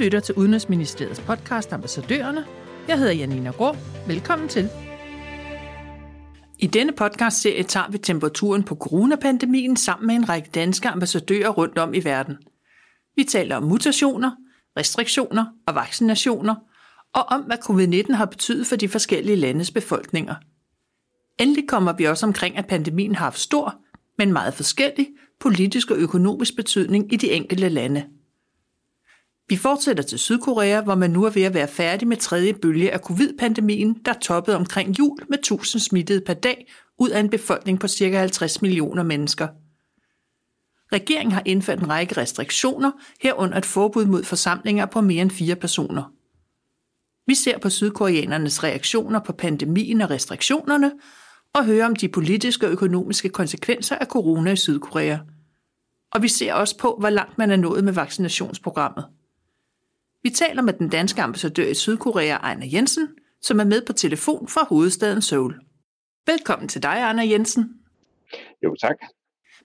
lytter til Udenrigsministeriets podcast Ambassadørerne. Jeg hedder Janina Grå. Velkommen til. I denne podcastserie tager vi temperaturen på coronapandemien sammen med en række danske ambassadører rundt om i verden. Vi taler om mutationer, restriktioner og vaccinationer, og om hvad covid-19 har betydet for de forskellige landes befolkninger. Endelig kommer vi også omkring, at pandemien har haft stor, men meget forskellig politisk og økonomisk betydning i de enkelte lande. Vi fortsætter til Sydkorea, hvor man nu er ved at være færdig med tredje bølge af covid-pandemien, der toppede omkring jul med 1000 smittede per dag ud af en befolkning på ca. 50 millioner mennesker. Regeringen har indført en række restriktioner, herunder et forbud mod forsamlinger på mere end fire personer. Vi ser på sydkoreanernes reaktioner på pandemien og restriktionerne, og hører om de politiske og økonomiske konsekvenser af corona i Sydkorea. Og vi ser også på, hvor langt man er nået med vaccinationsprogrammet. Vi taler med den danske ambassadør i Sydkorea, Ejner Jensen, som er med på telefon fra hovedstaden Seoul. Velkommen til dig, Ejner Jensen. Jo, tak.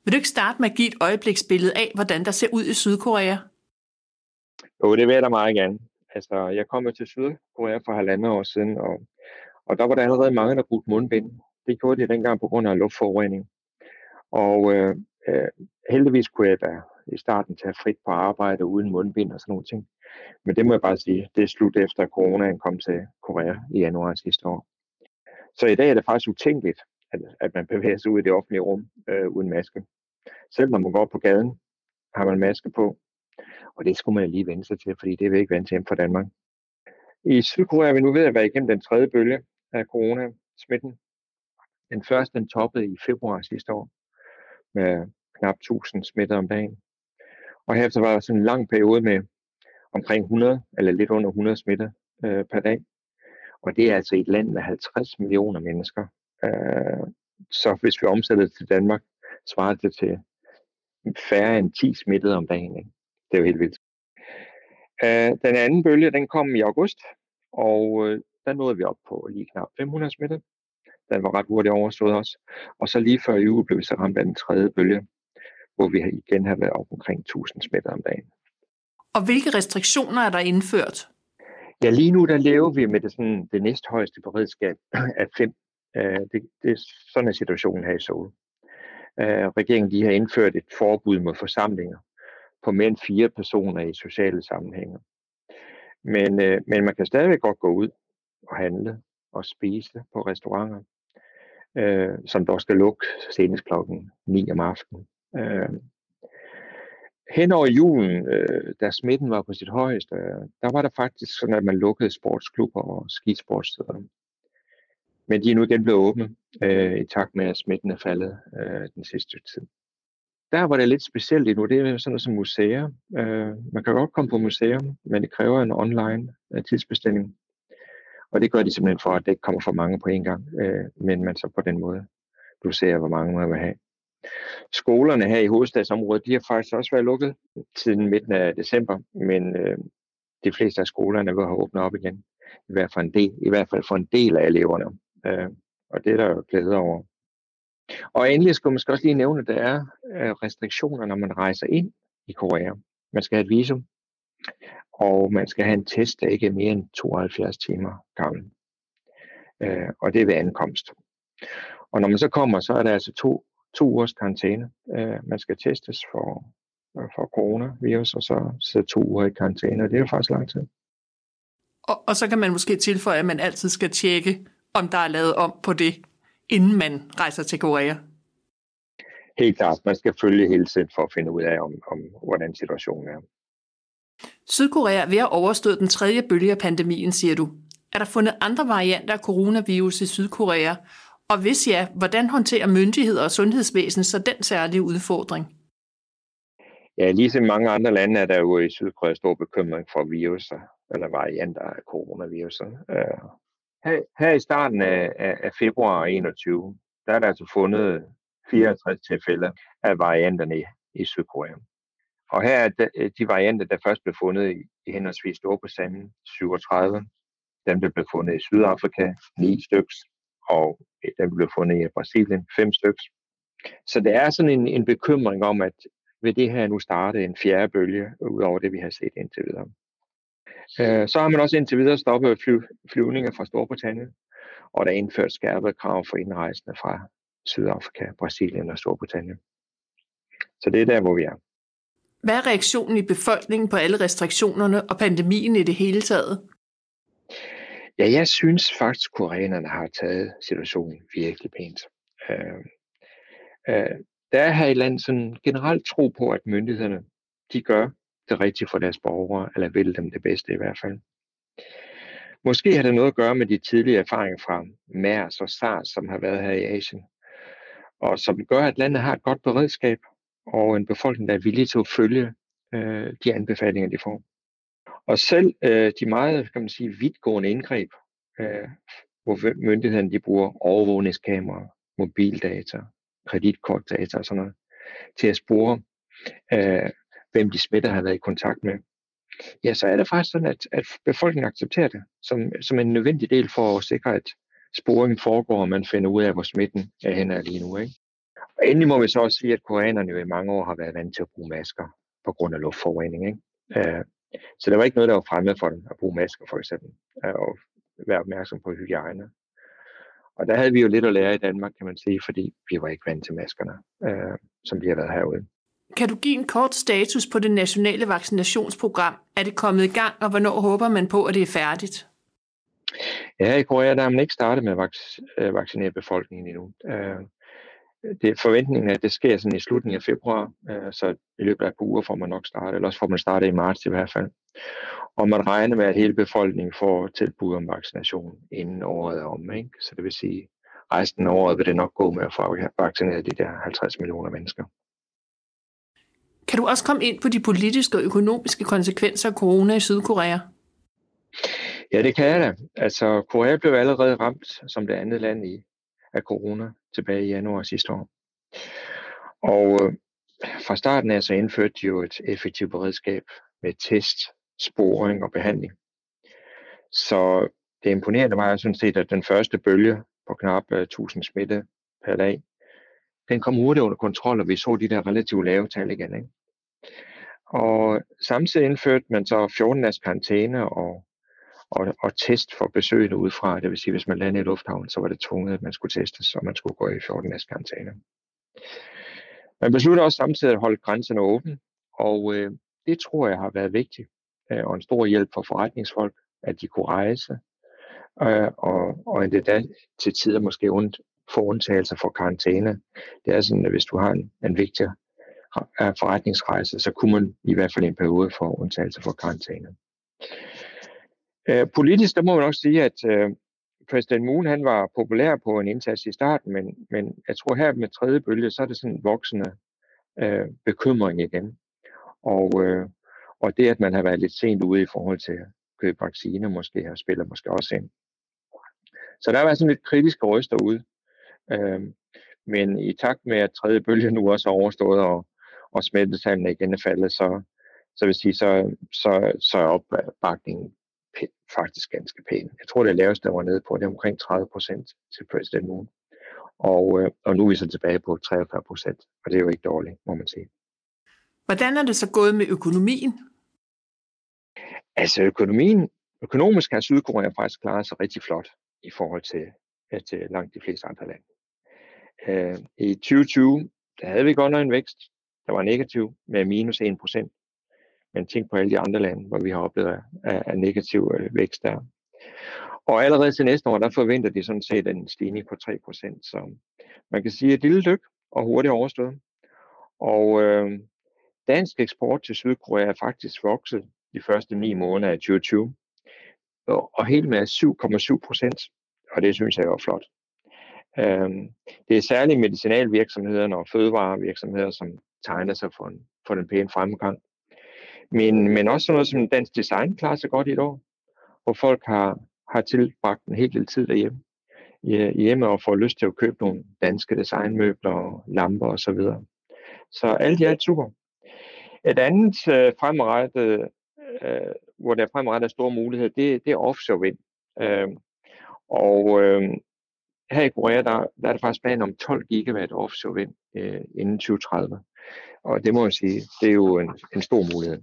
Vil du ikke starte med at give et øjebliksbillede af, hvordan der ser ud i Sydkorea? Jo, det vil jeg da meget gerne. Altså, jeg kom jo til Sydkorea for halvandet år siden, og, og der var der allerede mange, der brugte mundbind. Det gjorde de dengang på grund af luftforurening. Og øh, øh, heldigvis kunne jeg da i starten tage frit på arbejde uden mundbind og sådan nogle ting. Men det må jeg bare sige, det er slut efter coronaen kom til Korea i januar sidste år. Så i dag er det faktisk utænkeligt, at, at man bevæger sig ud i det offentlige rum øh, uden maske. Selv når man går på gaden, har man maske på. Og det skulle man lige vende sig til, fordi det er vi ikke vant til fra Danmark. I Sydkorea er vi nu ved at være igennem den tredje bølge af corona-smitten. Den første den toppede i februar sidste år med knap 1000 smittede om dagen. Og herefter var der sådan en lang periode med omkring 100 eller lidt under 100 smitter øh, per dag. Og det er altså et land med 50 millioner mennesker. Øh, så hvis vi omsætter det til Danmark, svarer det til færre end 10 smittede om dagen. Ikke? Det er jo helt vildt. Øh, den anden bølge, den kom i august, og øh, der nåede vi op på lige knap 500 smittede. Den var ret hurtigt overstået også. Og så lige før jul blev vi så ramt af den tredje bølge, hvor vi igen har været op omkring 1000 smittede om dagen. Og hvilke restriktioner er der indført? Ja, lige nu der lever vi med det, sådan, det næsthøjeste beredskab af fem. Uh, det, det er sådan en situation her i Seoul. Uh, regeringen de har indført et forbud mod forsamlinger på mere end fire personer i sociale sammenhænge. Men, uh, men man kan stadigvæk godt gå ud og handle og spise på restauranter, uh, som dog skal lukke senest klokken 9 om aftenen. Øh, hen over julen, øh, da smitten var på sit højeste, der var der faktisk sådan, at man lukkede sportsklubber og skisportsteder. Men de er nu igen blevet åbne, øh, i takt med, at smitten er faldet øh, den sidste tid. Der var det lidt specielt endnu, det er sådan noget som museer. Øh, man kan godt komme på museum, men det kræver en online øh, tidsbestilling. Og det gør de simpelthen for, at det ikke kommer for mange på en gang, øh, men man så på den måde du ser, hvor mange man vil have. Skolerne her i hovedstadsområdet, de har faktisk også været lukket siden midten af december, men øh, de fleste af skolerne vil have åbnet op igen. I hvert fald en del, i hvert fald for en del af eleverne. Øh, og det er der jo glæde over. Og endelig skal man måske også lige nævne, at der er øh, restriktioner, når man rejser ind i Korea. Man skal have et visum, og man skal have en test, der ikke er mere end 72 timer gammel. Øh, og det er ved ankomst. Og når man så kommer, så er der altså to to ugers karantæne. Øh, man skal testes for, øh, for coronavirus, og så sidde to uger i karantæne, og det er jo faktisk lang tid. Og, og så kan man måske tilføje, at man altid skal tjekke, om der er lavet om på det, inden man rejser til Korea. Helt klart. Man skal følge hele tiden for at finde ud af, om, om hvordan situationen er. Sydkorea er ved at overstå den tredje bølge af pandemien, siger du. Er der fundet andre varianter af coronavirus i Sydkorea, og hvis ja, hvordan håndterer myndigheder og sundhedsvæsen så den særlige udfordring? Ja, ligesom mange andre lande er der jo i Sydkorea stor bekymring for viruser, eller varianter af coronaviruset. Øh, her, her i starten af, af februar 21, der er der altså fundet 64 tilfælde af varianterne i, i Sydkorea. Og her er de, de varianter, der først blev fundet i, i henholdsvis Storbritannien, 37, dem der blev fundet i Sydafrika, 9 styks, og øh, den blev fundet i Brasilien, fem stykker. Så det er sådan en, en bekymring om, at vil det her nu starte en fjerde bølge, ud over det, vi har set indtil videre. Øh, så har man også indtil videre stoppet fly, flyvninger fra Storbritannien, og der er indført skærpet krav for indrejsende fra Sydafrika, Brasilien og Storbritannien. Så det er der, hvor vi er. Hvad er reaktionen i befolkningen på alle restriktionerne og pandemien i det hele taget? Ja, jeg synes faktisk, at koreanerne har taget situationen virkelig pænt. Øh, øh, der er her i landet sådan generelt tro på, at myndighederne de gør det rigtige for deres borgere, eller vil dem det bedste i hvert fald. Måske har det noget at gøre med de tidlige erfaringer fra MERS og SARS, som har været her i Asien, og som gør, at landet har et godt beredskab og en befolkning, der er villig til at følge øh, de anbefalinger, de får. Og selv øh, de meget kan man sige, vidtgående indgreb, øh, hvor myndighederne de bruger overvågningskameraer, mobildata, kreditkortdata og sådan noget, til at spore, øh, hvem de smitter har været i kontakt med, ja, så er det faktisk sådan, at, at befolkningen accepterer det som, som en nødvendig del for at sikre, at sporingen foregår, og man finder ud af, hvor smitten er hen lige nu. Ikke? Og endelig må vi så også sige, at koreanerne jo i mange år har været vant til at bruge masker på grund af luftforurening. Ikke? Øh, så der var ikke noget, der var fremmed for dem at bruge masker for eksempel, øh, og være opmærksom på hygiejne. Og der havde vi jo lidt at lære i Danmark, kan man sige, fordi vi var ikke vant til maskerne, øh, som vi har været herude. Kan du give en kort status på det nationale vaccinationsprogram? Er det kommet i gang, og hvornår håber man på, at det er færdigt? Ja, i Korea der har man ikke startet med at øh, vaccinere befolkningen endnu. Øh, det er forventningen, at det sker sådan i slutningen af februar, øh, så i løbet af et par uger får man nok startet, eller også får man startet i marts i hvert fald. Og man regner med, at hele befolkningen får tilbud om vaccination inden året er om. Ikke? Så det vil sige, resten af året vil det nok gå med at få vaccineret de der 50 millioner mennesker. Kan du også komme ind på de politiske og økonomiske konsekvenser af corona i Sydkorea? Ja, det kan jeg da. Altså, Korea blev allerede ramt som det andet land i af corona tilbage i januar sidste år. Og øh, fra starten af så indførte de jo et effektivt beredskab med test, sporing og behandling. Så det imponerende var sådan set, at den første bølge på knap øh, 1000 smitte per dag, den kom hurtigt under kontrol, og vi så de der relativt lave tal igen. Ikke? Og samtidig indførte man så 14 dages karantæne og, og, og test for besøgende udefra. Det vil sige, hvis man landede i lufthavnen, så var det tvunget, at man skulle testes, og man skulle gå i 14 dages karantæne. Man besluttede også samtidig at holde grænserne åbne, og øh, det tror jeg har været vigtigt øh, og en stor hjælp for forretningsfolk, at de kunne rejse, øh, og, og endda til tider måske und, få undtagelser for karantæne. Det er sådan, at hvis du har en, en vigtig forretningsrejse, så kunne man i hvert fald en periode få undtagelse for karantæne. Øh, politisk, der må man også sige, at øh, præsident Moon han var populær på en indsats i starten, men, men jeg tror her med tredje bølge, så er det sådan en voksende øh, bekymring igen. Og, øh, og det, at man har været lidt sent ude i forhold til at købe vacciner, måske har spiller måske også ind. Så der har været sådan lidt kritiske røster ude. Øh, men i takt med, at tredje bølge nu også er overstået, og, og smittetallene igen er faldet, så, så vil sige, så, så, så er opbakningen faktisk ganske pæn. Jeg tror, det laveste, der var nede på, det er omkring 30 procent til præsident Moon. Og, øh, og nu er vi så tilbage på 43 procent, og det er jo ikke dårligt, må man sige. Hvordan er det så gået med økonomien? Altså økonomien, økonomisk har Sydkorea faktisk klaret sig rigtig flot i forhold til, til langt de fleste andre lande. Øh, I 2020, der havde vi godt nok en vækst, der var negativ med minus 1 procent. Men tænk på alle de andre lande, hvor vi har oplevet af, af negativ øh, vækst der. Og allerede til næste år, der forventer de sådan set en stigning på 3%. Så man kan sige, et lille dyk og hurtigt overstået. Og øh, dansk eksport til Sydkorea er faktisk vokset de første ni måneder af 2020. Og helt med 7,7%. Og det synes jeg er flot. Øhm, det er særligt medicinalvirksomhederne og fødevarevirksomheder, som tegner sig for, en, for den pæne fremgang. Men, men også sådan noget som dansk design klarer sig godt i et år, hvor folk har, har tilbragt en hel del tid derhjemme hjemme og får lyst til at købe nogle danske designmøbler og lamper osv. Så, videre. så alt i alt super. Et andet øh, fremrettet, øh, hvor der er store muligheder, det, det er offshore vind. Øh, og øh, her i Korea, der, der er der faktisk planer om 12 gigawatt offshore vind øh, inden 2030. Og det må jeg sige, det er jo en, en stor mulighed.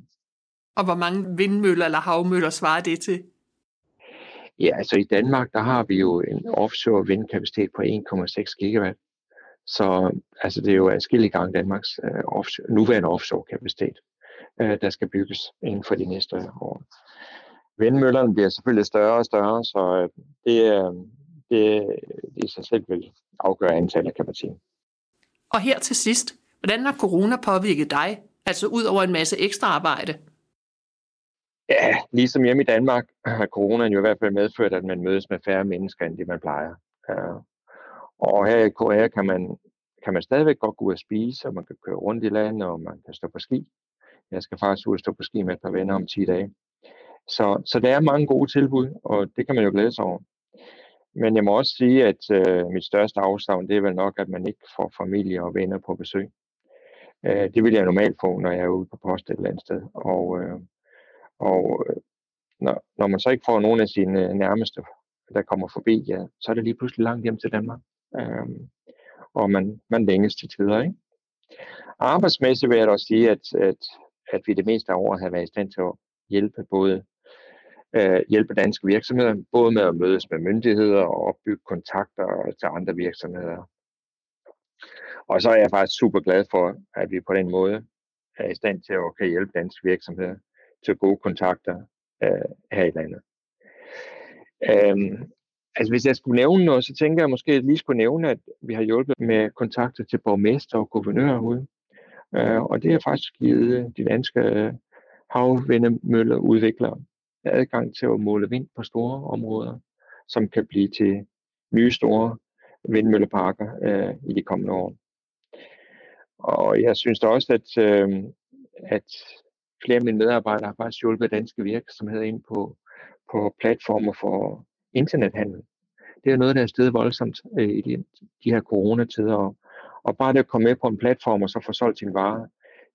Og hvor mange vindmøller eller havmøller svarer det til? Ja, altså i Danmark, der har vi jo en offshore vindkapacitet på 1,6 gigawatt. Så altså, det er jo adskillige gange Danmarks uh, offshore, nuværende offshore kapacitet, uh, der skal bygges inden for de næste år. Vindmøllerne bliver selvfølgelig større og større, så uh, det, uh, det, det i sig selv vil afgøre antallet af kapaciteten. Og her til sidst, hvordan har corona påvirket dig, altså ud over en masse ekstra arbejde? Ja, ligesom hjemme i Danmark har corona jo i hvert fald medført, at man mødes med færre mennesker, end det man plejer. Ja. Og her i Korea kan man, kan man stadigvæk godt gå ud og spise, og man kan køre rundt i landet, og man kan stå på ski. Jeg skal faktisk ud og stå på ski med et par venner om 10 dage. Så, så der er mange gode tilbud, og det kan man jo glæde sig over. Men jeg må også sige, at øh, mit største afsavn, det er vel nok, at man ikke får familie og venner på besøg. Øh, det vil jeg normalt få, når jeg er ude på post et eller andet sted. Og, øh, og øh, når, når man så ikke får nogen af sine øh, nærmeste, der kommer forbi, ja, så er det lige pludselig langt hjem til Danmark. Øh, og man, man længes til tider. Ikke? Arbejdsmæssigt vil jeg dog sige, at, at, at vi det meste af året har været i stand til at hjælpe både øh, hjælpe danske virksomheder, både med at mødes med myndigheder og opbygge kontakter til andre virksomheder. Og så er jeg faktisk super glad for, at vi på den måde er i stand til at kan hjælpe danske virksomheder til gode kontakter øh, her i landet. Øhm, altså hvis jeg skulle nævne noget, så tænker jeg måske lige skulle nævne, at vi har hjulpet med kontakter til borgmester og guvernører herude. Øh, og det har faktisk givet de danske øh, havvindemølleudviklere adgang til at måle vind på store områder, som kan blive til nye store vindmølleparker øh, i de kommende år. Og jeg synes da også, at, øh, at flere af mine medarbejdere har faktisk hjulpet danske virksomheder ind på, på platformer for internethandel. Det er noget, der er stedet voldsomt øh, i de, de her coronatider. Og, og bare det at komme med på en platform og så få solgt sin vare,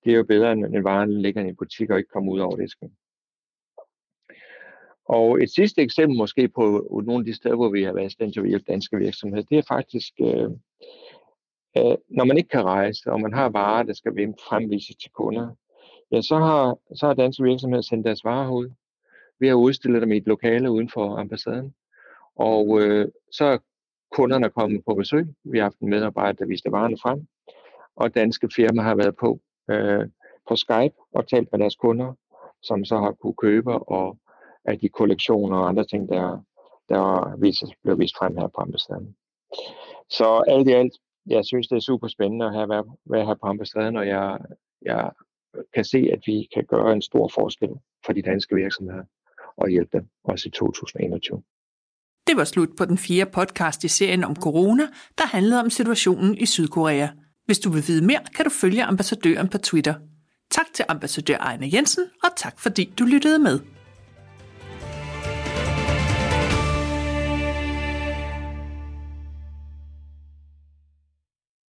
det er jo bedre end en vare, ligger i en butik og ikke kommer ud over disken. Og et sidste eksempel måske på nogle af de steder, hvor vi har været i stand til at hjælpe danske virksomheder, det er faktisk, øh, øh, når man ikke kan rejse, og man har varer, der skal fremvises til kunder, ja, så har, så har danske virksomheder sendt deres varer ud. Vi har udstillet dem i et lokale uden for ambassaden. Og øh, så er kunderne kommet på besøg. Vi har haft en medarbejder, der viste varerne frem. Og danske firmaer har været på øh, på Skype og talt med deres kunder, som så har kunne købe og af de kollektioner og andre ting, der, der viser, bliver vist frem her på ambassaden. Så alt i alt, jeg synes, det er super spændende at have, være, være her på ambassaden, og jeg, jeg kan se, at vi kan gøre en stor forskel for de danske virksomheder og hjælpe dem også i 2021. Det var slut på den fjerde podcast i serien om corona, der handlede om situationen i Sydkorea. Hvis du vil vide mere, kan du følge ambassadøren på Twitter. Tak til ambassadør Ejne Jensen, og tak fordi du lyttede med.